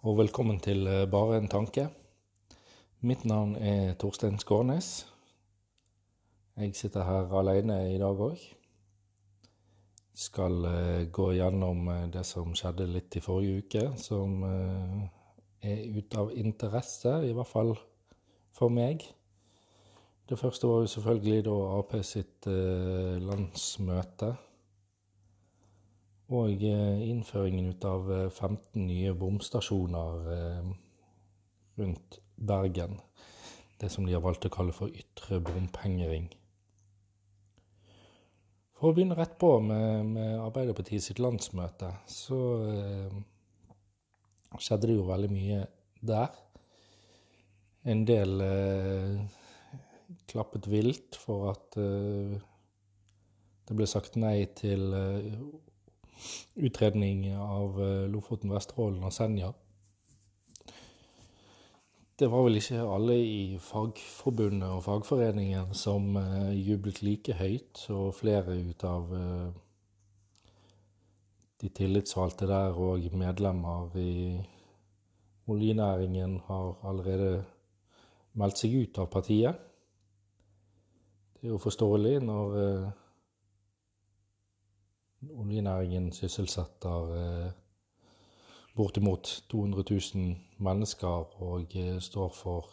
og velkommen til eh, Bare en tanke. Mitt navn er Torstein Skånes. Jeg sitter her alene i dag òg. Skal eh, gå gjennom eh, det som skjedde litt i forrige uke, som er ut av interesse, i hvert fall for meg. Det første var jo selvfølgelig da Ap sitt landsmøte og innføringen innføringen av 15 eh, nye bomstasjoner eh, rundt Bergen. Det som de har valgt å kalle for ytre bompengering. For å begynne rett på med, med Arbeiderpartiet sitt landsmøte, så eh, skjedde det jo veldig mye der. En del eh, klappet vilt for at eh, det ble sagt nei til utredning av eh, Lofoten, Vesterålen og Senja. Det var vel ikke alle i Fagforbundet og fagforeningen som uh, jublet like høyt, og flere ut av uh, de tillitsvalgte der og medlemmer i oljenæringen har allerede meldt seg ut av partiet. Det er jo forståelig når Oljenæringen sysselsetter eh, bortimot 200 000 mennesker og eh, står for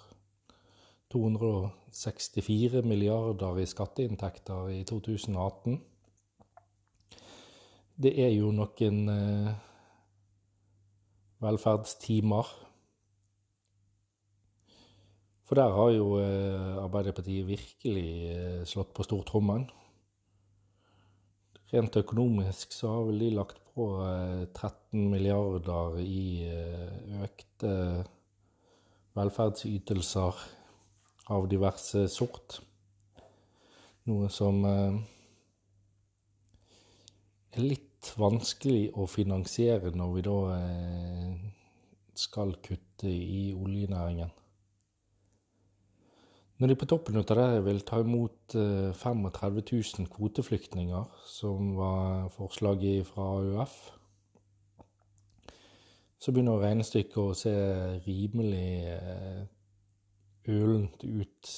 264 milliarder i skatteinntekter i 2018. Det er jo noen eh, velferdstimer. For der har jo Arbeiderpartiet virkelig slått på stortrommen. Rent økonomisk så har vel de lagt på 13 eh, milliarder i eh, økte velferdsytelser av diverse sort. Noe som eh, er litt vanskelig å finansiere når vi da skal kutte i oljenæringen. Når de på toppen av det vil ta imot 35 eh, 000 kvoteflyktninger, som var forslaget fra AUF, så begynner regnestykket å se rimelig eh, ølent ut.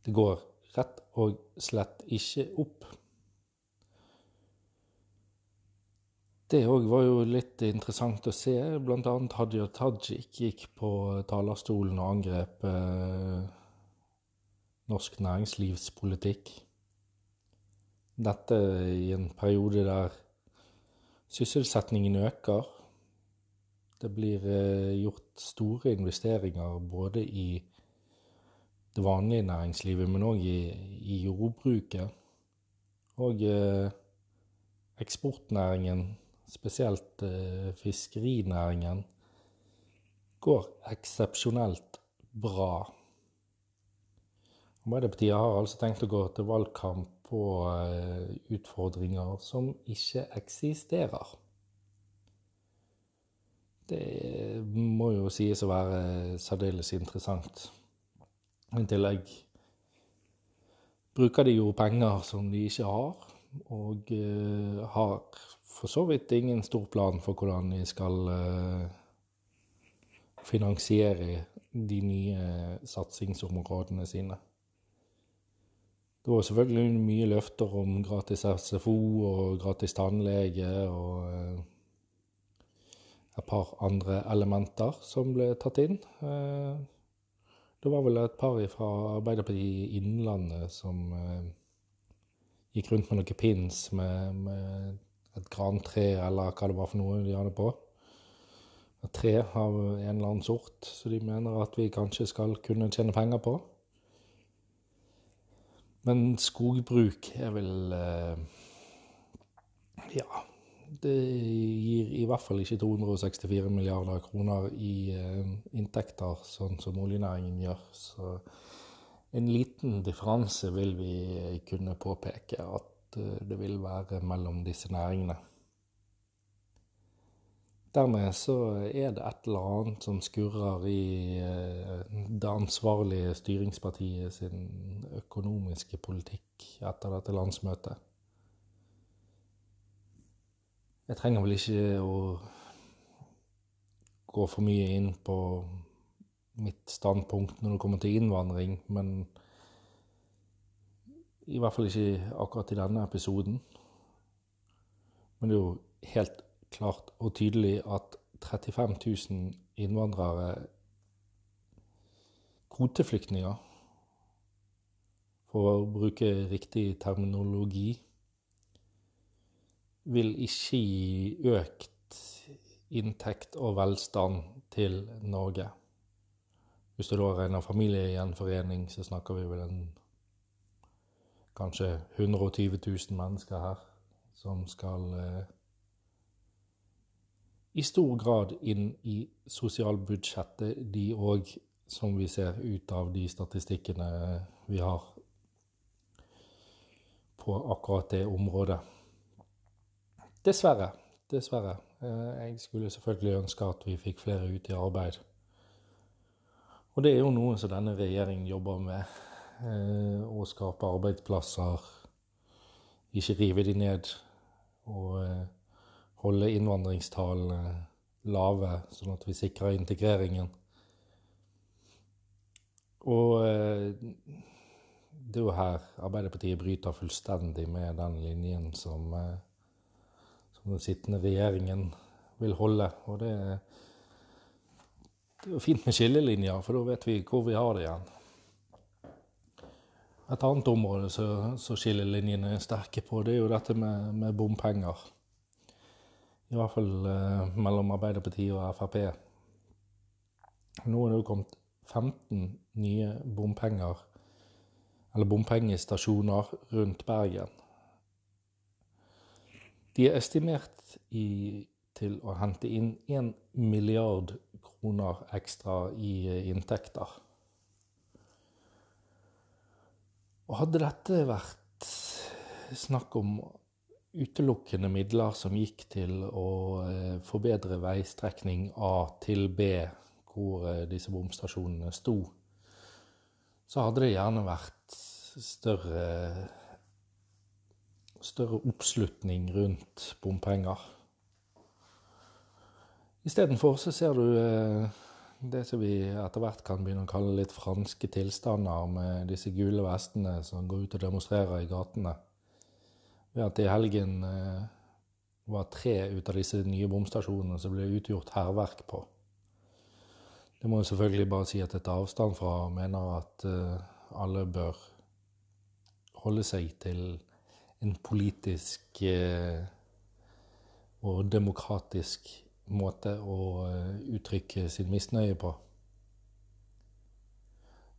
Det går rett og slett ikke opp. Det òg var jo litt interessant å se. Blant annet Hadia Tajik gikk på talerstolen og angrep eh, norsk næringslivspolitikk. Dette i en periode der sysselsettingen øker. Det blir eh, gjort store investeringer både i det vanlige næringslivet, men òg i, i, jordbruket. Og eh, eksportnæringen spesielt eh, fiskerinæringen, går eksepsjonelt bra. Arbeiderpartiet har altså tenkt å gå til valgkamp på eh, utfordringer som ikke eksisterer. Det må jo sies å være særdeles interessant. I tillegg bruker de jo penger som de ikke har, og uh, har for så vidt ingen stor plan for hvordan vi skal uh, finansiere de nye satsingsområdene sine. Det var selvfølgelig mye løfter om gratis SFO og gratis tannlege og uh, et par andre elementer som ble tatt inn. Det var vel et par fra Arbeiderpartiet i Innlandet som gikk rundt med noen pins med, med et grantre eller hva det var for noe de hadde på. Et tre av en eller annen sort, så de mener at vi kanskje skal kunne tjene penger på. Men skogbruk er vel eh, Ja. Det gir i hvert fall ikke 264 milliarder kroner i eh, inntekter, sånn som oljenæringen gjør. Så en liten differanse vil vi kunne påpeke at det vil være mellom disse næringene. Dermed så er det et eller annet som skurrer i eh, det ansvarlige styringspartiet sin økonomiske politikk etter dette landsmøtet. Jeg trenger vel ikke å gå for mye inn på mitt standpunkt når det kommer til innvandring, men i hvert fall ikke akkurat i denne episoden. Men det er jo helt klart og tydelig at 35 000 innvandrere, kvoteflyktninger, for å bruke riktig terminologi, vil ikke gi økt inntekt og velstand til Norge. Hvis du da regner familiegjenforening, så snakker vi vel en kanskje 120 000 mennesker her som skal eh, i stor grad inn i sosialbudsjettet, de òg, som vi ser ut av de statistikkene vi har på akkurat det området. Dessverre. Dessverre. Eh, jeg skulle selvfølgelig ønske at vi fikk flere ut i arbeid. Og det er jo noe som denne regjeringen jobber med. Eh, å skape arbeidsplasser, ikke rive de ned. Og eh, holde innvandringstallene lave, sånn at vi sikrer integreringen. Og det er jo her Arbeiderpartiet bryter fullstendig med den linjen som, eh, som den sittende regjeringen vil holde. Og det, det er jo fint med skillelinjer, for da vet vi hvor vi har det igjen. Et annet område som skillelinjene er sterke på, det er jo dette med, med bompenger. I hvert fall eh, mellom Arbeiderpartiet og Frp. Nå er det jo kommet 15 nye bompenger eller bompengestasjoner rundt Bergen. De er estimert i, til å hente inn 1 milliard kroner ekstra i eh, inntekter. Og hadde dette vært snakk om utelukkende midler som gikk til å eh, forbedre veistrekning A til B, hvor eh, disse bomstasjonene sto, så hadde det gjerne vært større større oppslutning rundt bompenger. Istedenfor så ser du eh, det som vi etter hvert kan begynne å kalle litt franske tilstander, med disse gule vestene som går ut og demonstrerer i gatene. Ved at i helgen eh, var tre ut av disse nye bomstasjonene som ble utgjort hærverk på. Det må jeg selvfølgelig bare si at jeg tar avstand fra, og mener at uh, alle bør holde seg til en politisk uh, og demokratisk måte å uh, uttrykke sin misnøye på.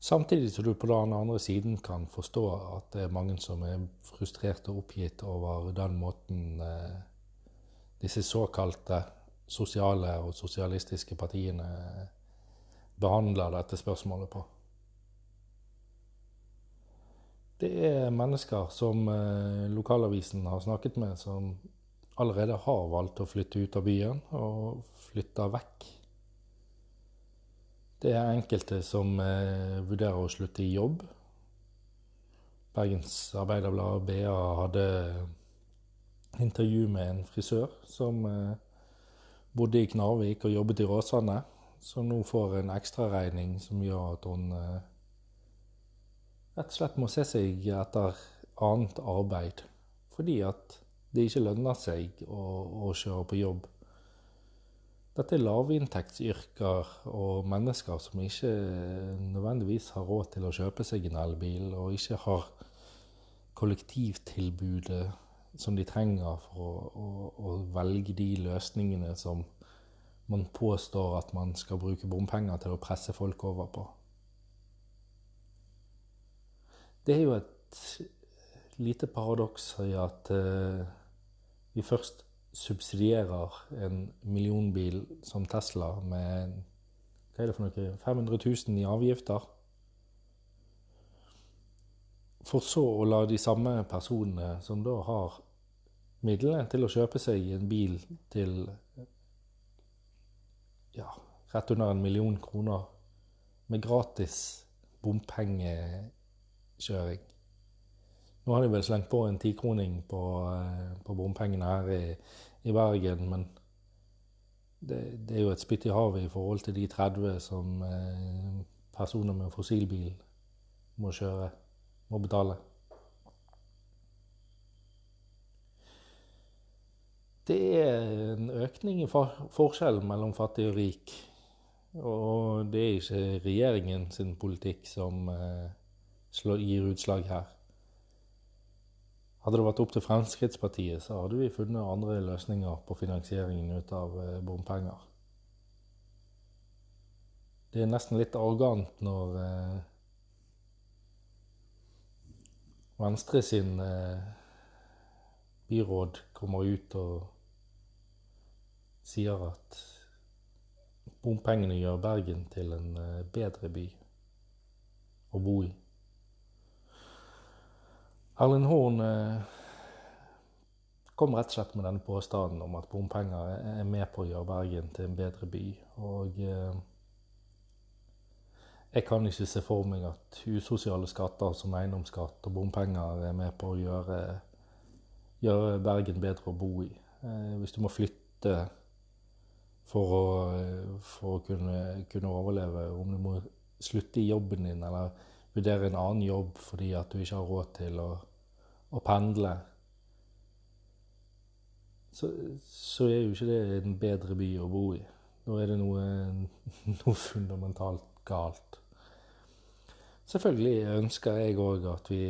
Samtidig som du på den andre siden kan forstå at det er mange som er frustrert og oppgitt over den måten disse såkalte sosiale og sosialistiske partiene behandler dette spørsmålet på. Det er mennesker som eh, lokalavisen har snakket med, som allerede har valgt å flytte ut av byen og flytte vekk. Det er enkelte som eh, vurderer å slutte i jobb. Bergens Arbeiderblad, BA, hadde intervju med en frisør som eh, bodde i Knarvik og jobbet i Råsane som nå får en ekstraregning som gjør at hun eh, rett og slett må se seg etter annet arbeid. Fordi at det ikke lønner seg å, å kjøre på jobb. Dette er lavinntektsyrker og mennesker som ikke nødvendigvis har råd til å kjøpe seg en elbil, og ikke har kollektivtilbudet som de trenger for å, å, å velge de løsningene som man påstår at man skal bruke bompenger til å presse folk over på. Det er jo et lite paradoks i at uh, vi først subsidierer en millionbil som Tesla med hva er det for noe, 500 000 i avgifter. For så å la de samme personene som da har midlene til å kjøpe seg en bil til ja, rett under en million kroner med gratis bompengekjøring. Nå har de vel slengt på en tikroning på, eh, på bompengene her i, i, Bergen, men det, det, er jo et spytt i havet i forhold til de 30 som eh, personer med fossilbil må kjøre, må betale. Det er en økning i forskjellen mellom fattig og rik. Og det er ikke regjeringen sin politikk som eh, gir utslag her. Hadde det vært opp til Fremskrittspartiet, så hadde vi funnet andre løsninger på finansieringen ut av eh, bompenger. Det er nesten litt arrogant når eh, Venstre sin eh, byråd kommer ut og sier at bompengene gjør Bergen til en eh, bedre by å bo i. Erlend Horn eh, kom rett og slett med denne påstanden om at bompenger er med på å gjøre Bergen til en bedre by. Og eh, jeg kan ikke se for meg at usosiale skatter som eiendomsskatt og bompenger er med på å gjøre, gjøre Bergen bedre å bo i. Eh, hvis du må flytte for å, for å kunne, kunne, overleve, om du må slutte i jobben din eller vurdere en annen jobb fordi at du ikke har råd til å, å pendle, så, så, er jo ikke det en bedre by å bo i. Nå er det noe, noe fundamentalt galt. Selvfølgelig ønsker jeg òg at vi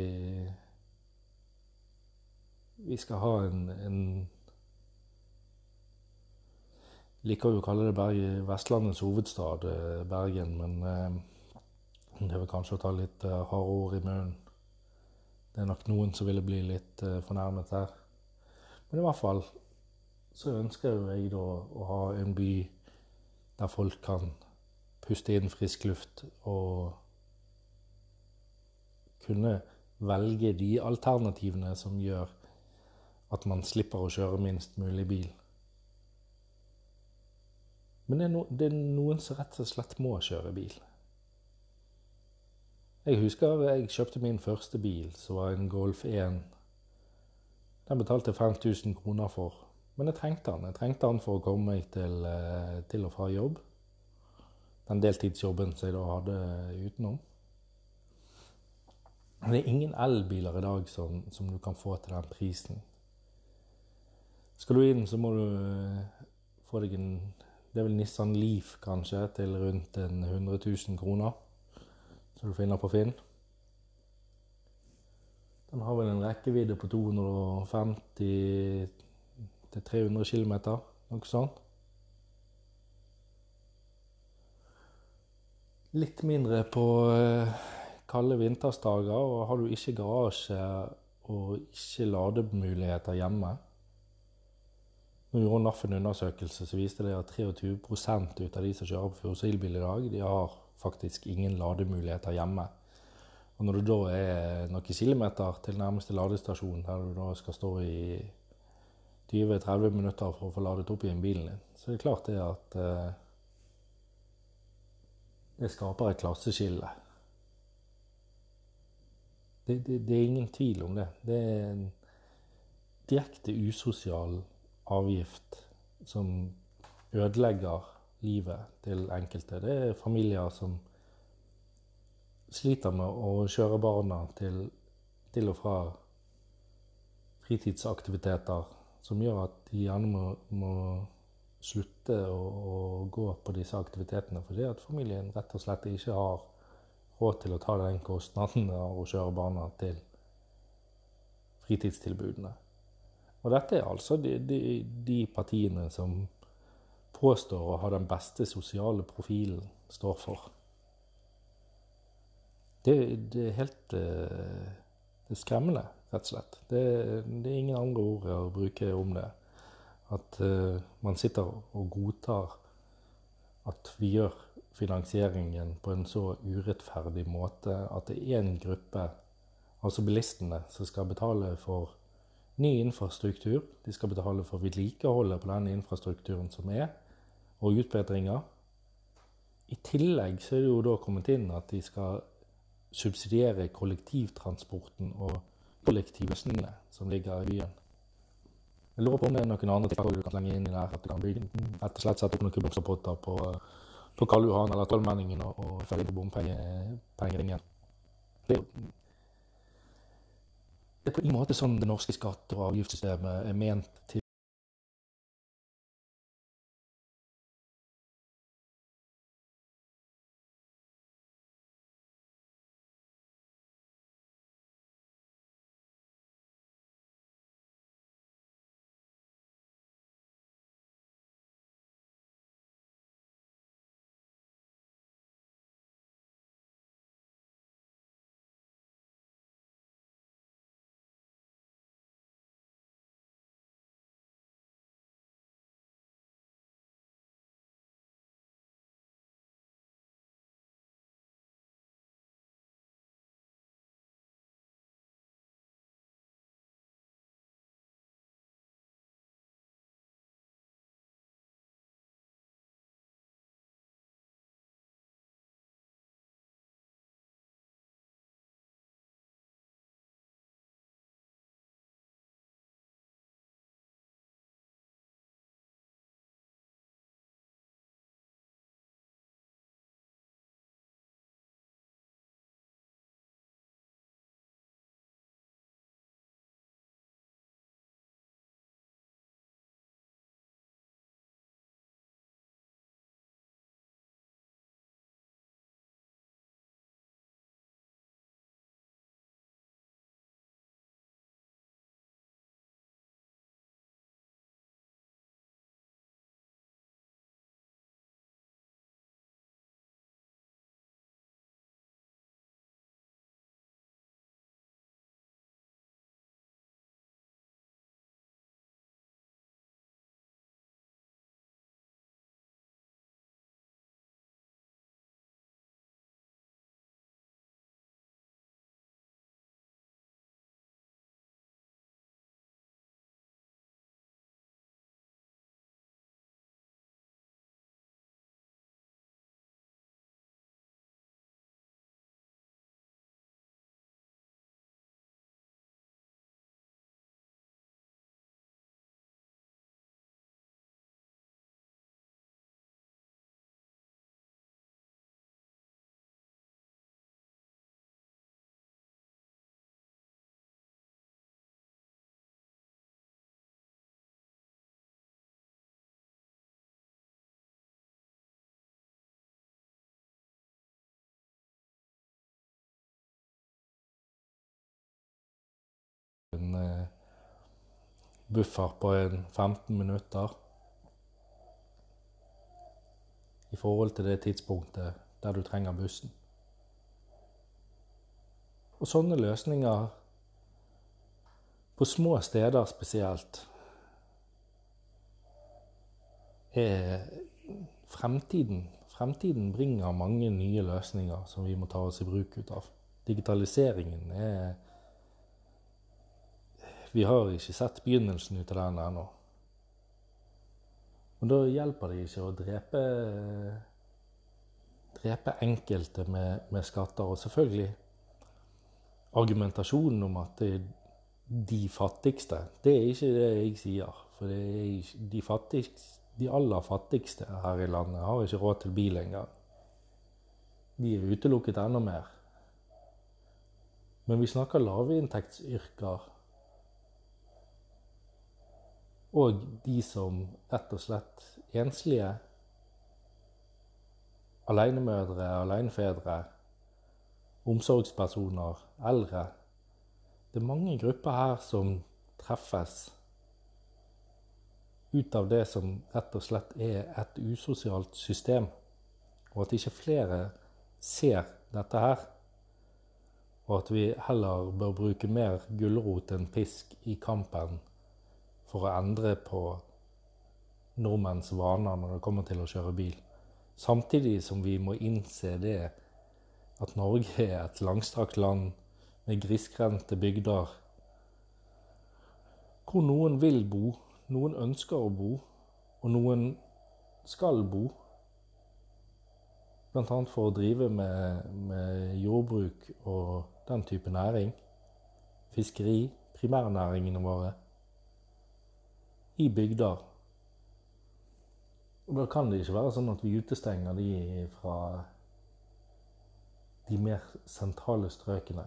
vi skal ha en, en liker jo å kalle det Bergen, Vestlandets hovedstad, eh, Bergen, men eh, det er vel kanskje å ta litt eh, harde ord i munnen. Det er nok noen som ville bli litt eh, fornærmet her. Men i hvert fall så ønsker jo jeg da å ha en by der folk kan puste inn frisk luft og kunne velge de alternativene som gjør at man slipper å kjøre minst mulig bil. Men det er, noen som rett og slett må kjøre bil. Jeg husker jeg kjøpte min første bil, som var en Golf 1. Den betalte jeg 5000 kroner for. Men jeg trengte den. Jeg trengte den for å komme meg til, eh, til og fra jobb. Den deltidsjobben som jeg da hadde utenom. Det er ingen elbiler i dag som, som, du kan få til den prisen. Skal du inn, så må du eh, få deg en Det er vel Nissan Leaf, kanskje, til rundt 100 000 kroner. Som du finner på Finn. Den har vel en rekkevidde på 250 til 300 km, noe sånt. Litt mindre på eh, kalde vintersdager, og har du ikke garasje og ikke lademuligheter hjemme Nå gjorde NAF en undersøkelse som viste det at 23 ut av de som kjører på fossilbil i dag, de har faktisk ingen lademuligheter hjemme. Og når det da er noen kilometer til nærmeste ladestasjon, der du da skal stå i 20-30 minutter for å få ladet opp igjen bilen din, så er det klart det at eh, det skaper et klasseskille. Det, det, det, er ingen tvil om det. Det er en direkte usosial avgift som ødelegger livet til enkelte. Det er familier som sliter med å kjøre barna til, til og fra fritidsaktiviteter, som gjør at de gjerne må, må slutte å, å, gå på disse aktivitetene fordi at familien rett og slett ikke har råd til å ta den kostnaden av å kjøre barna til fritidstilbudene. Og dette er altså de, de, de, partiene som påstår å ha den beste sosiale profilen, står for. Det, det er helt eh, det er skremmende, rett og slett. Det, det, er ingen andre ord å bruke om det. At uh, man sitter og godtar at vi gjør finansieringen på en så urettferdig måte at det er en gruppe, altså bilistene, som skal betale for ny infrastruktur. De skal betale for vedlikeholdet på den infrastrukturen som er, og utbedringer. I tillegg så er det jo da kommet inn at de skal subsidiere kollektivtransporten og kollektivløsningene som ligger i byen. Jeg lurer på om det er noen andre tiltak du kan slenge inn i der. At du kan bygge, rett og slett sette opp noen blomsterpotter på, på Karl Johan eller Trollmenningen og, og følge på bompengeringen. Det det er på en måte sånn det norske skatte- og avgiftssystemet er ment til buffer på en 15 minutter i forhold til det tidspunktet der du trenger bussen. Og sånne løsninger, på små steder spesielt, er fremtiden. Fremtiden bringer mange nye løsninger som vi må ta oss i bruk ut av. Digitaliseringen er vi har ikke sett begynnelsen ut av den ennå. Og da hjelper det ikke å drepe, drepe enkelte med, med, skatter. Og selvfølgelig argumentasjonen om at det er de fattigste. Det er ikke det jeg sier. For ikke, de, fattigste, de aller fattigste her i landet har ikke råd til bil engang. De er utelukket enda mer. Men vi snakker lavinntektsyrker og de som rett og slett enslige, alenemødre, alenefedre, omsorgspersoner, eldre. Det er mange grupper her som treffes ut av det som rett og slett er et usosialt system, og at ikke flere ser dette her. Og at vi heller bør bruke mer gulrot enn pisk i kampen for å endre på nordmenns vaner når det kommer til å kjøre bil. Samtidig som vi må innse det at Norge er et langstrakt land med grisgrendte bygder hvor noen vil bo, noen ønsker å bo, og noen skal bo. Bl.a. for å drive med, med, jordbruk og den type næring. Fiskeri, primærnæringene våre. I bygder. Og da kan det ikke være sånn at vi utestenger de fra de mer sentrale strøkene.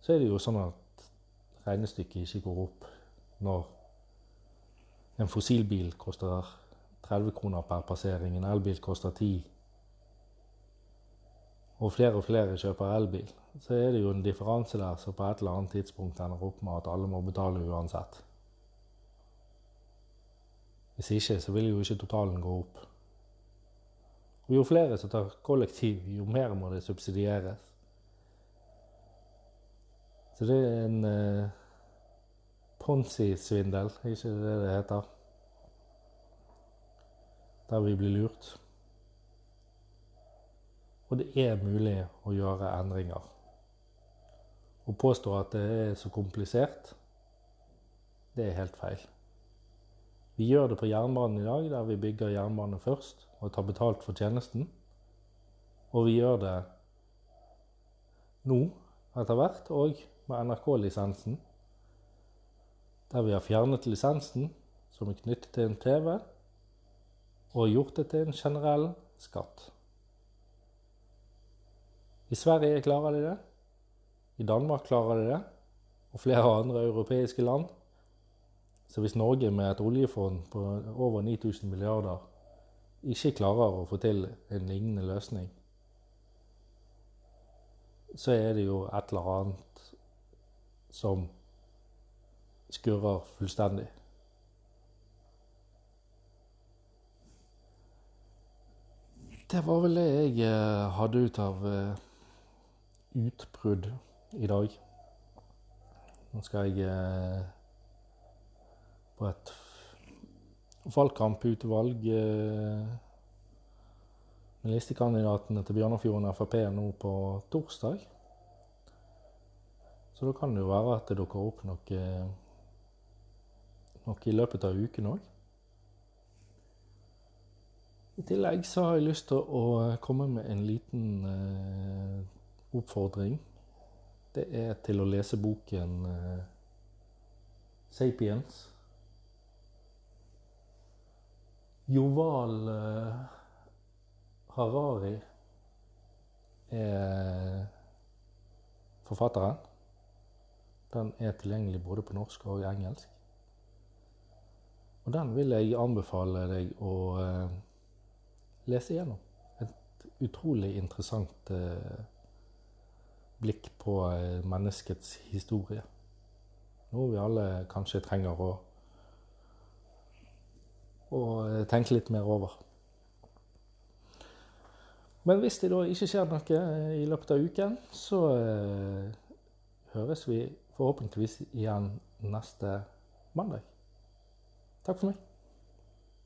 Så er det jo sånn at regnestykket ikke går opp når en fossilbil koster 30 kroner per passering, en elbil koster 10 og flere og flere kjøper elbil, så er det jo en differanse der som på et eller annet tidspunkt ender opp med at alle må betale uansett. Hvis ikke, så vil jo ikke totalen gå opp. Og jo flere som tar kollektiv, jo mer må det subsidieres. Så det er en eh, Ponzi-svindel, ikke det det heter? Der vi blir lurt. Og det er mulig å gjøre endringer. Å påstå at det er så komplisert, det er helt feil. Vi gjør det på jernbanen i dag, der vi bygger jernbane først og tar betalt for tjenesten. Og vi gjør det nå, etter hvert, og med NRK-lisensen. Der vi har fjernet lisensen, som er knyttet til en TV, og gjort det til en generell skatt. I Sverige klarer de det. I Danmark klarer de det. Og flere andre europeiske land. Så hvis Norge med et oljefond på over 9000 milliarder ikke klarer å få til en lignende løsning, så er det jo et eller annet som skurrer fullstendig. Det var vel det jeg eh, hadde ut av eh, utbrudd i dag. Nå skal jeg eh, på et valgkamputvalg eh, med listekandidatene til Bjørnafjorden Frp nå på torsdag. Så da kan det jo være at det dukker opp noe, noe i løpet av uken òg. I tillegg så har jeg lyst til å komme med en liten eh, oppfordring, det er til å lese boken eh, 'Sapiens'. Joval uh, Harari er forfatteren. Den er tilgjengelig både på norsk og engelsk. Og den vil jeg anbefale deg å uh, lese igjennom. Et utrolig interessant uh, blikk på eh, menneskets historie. Noe vi alle kanskje trenger å, å eh, tenke litt mer over. Men hvis det da ikke skjer noe eh, i løpet av uken, så eh, høres vi forhåpentligvis igjen neste mandag. Takk for meg.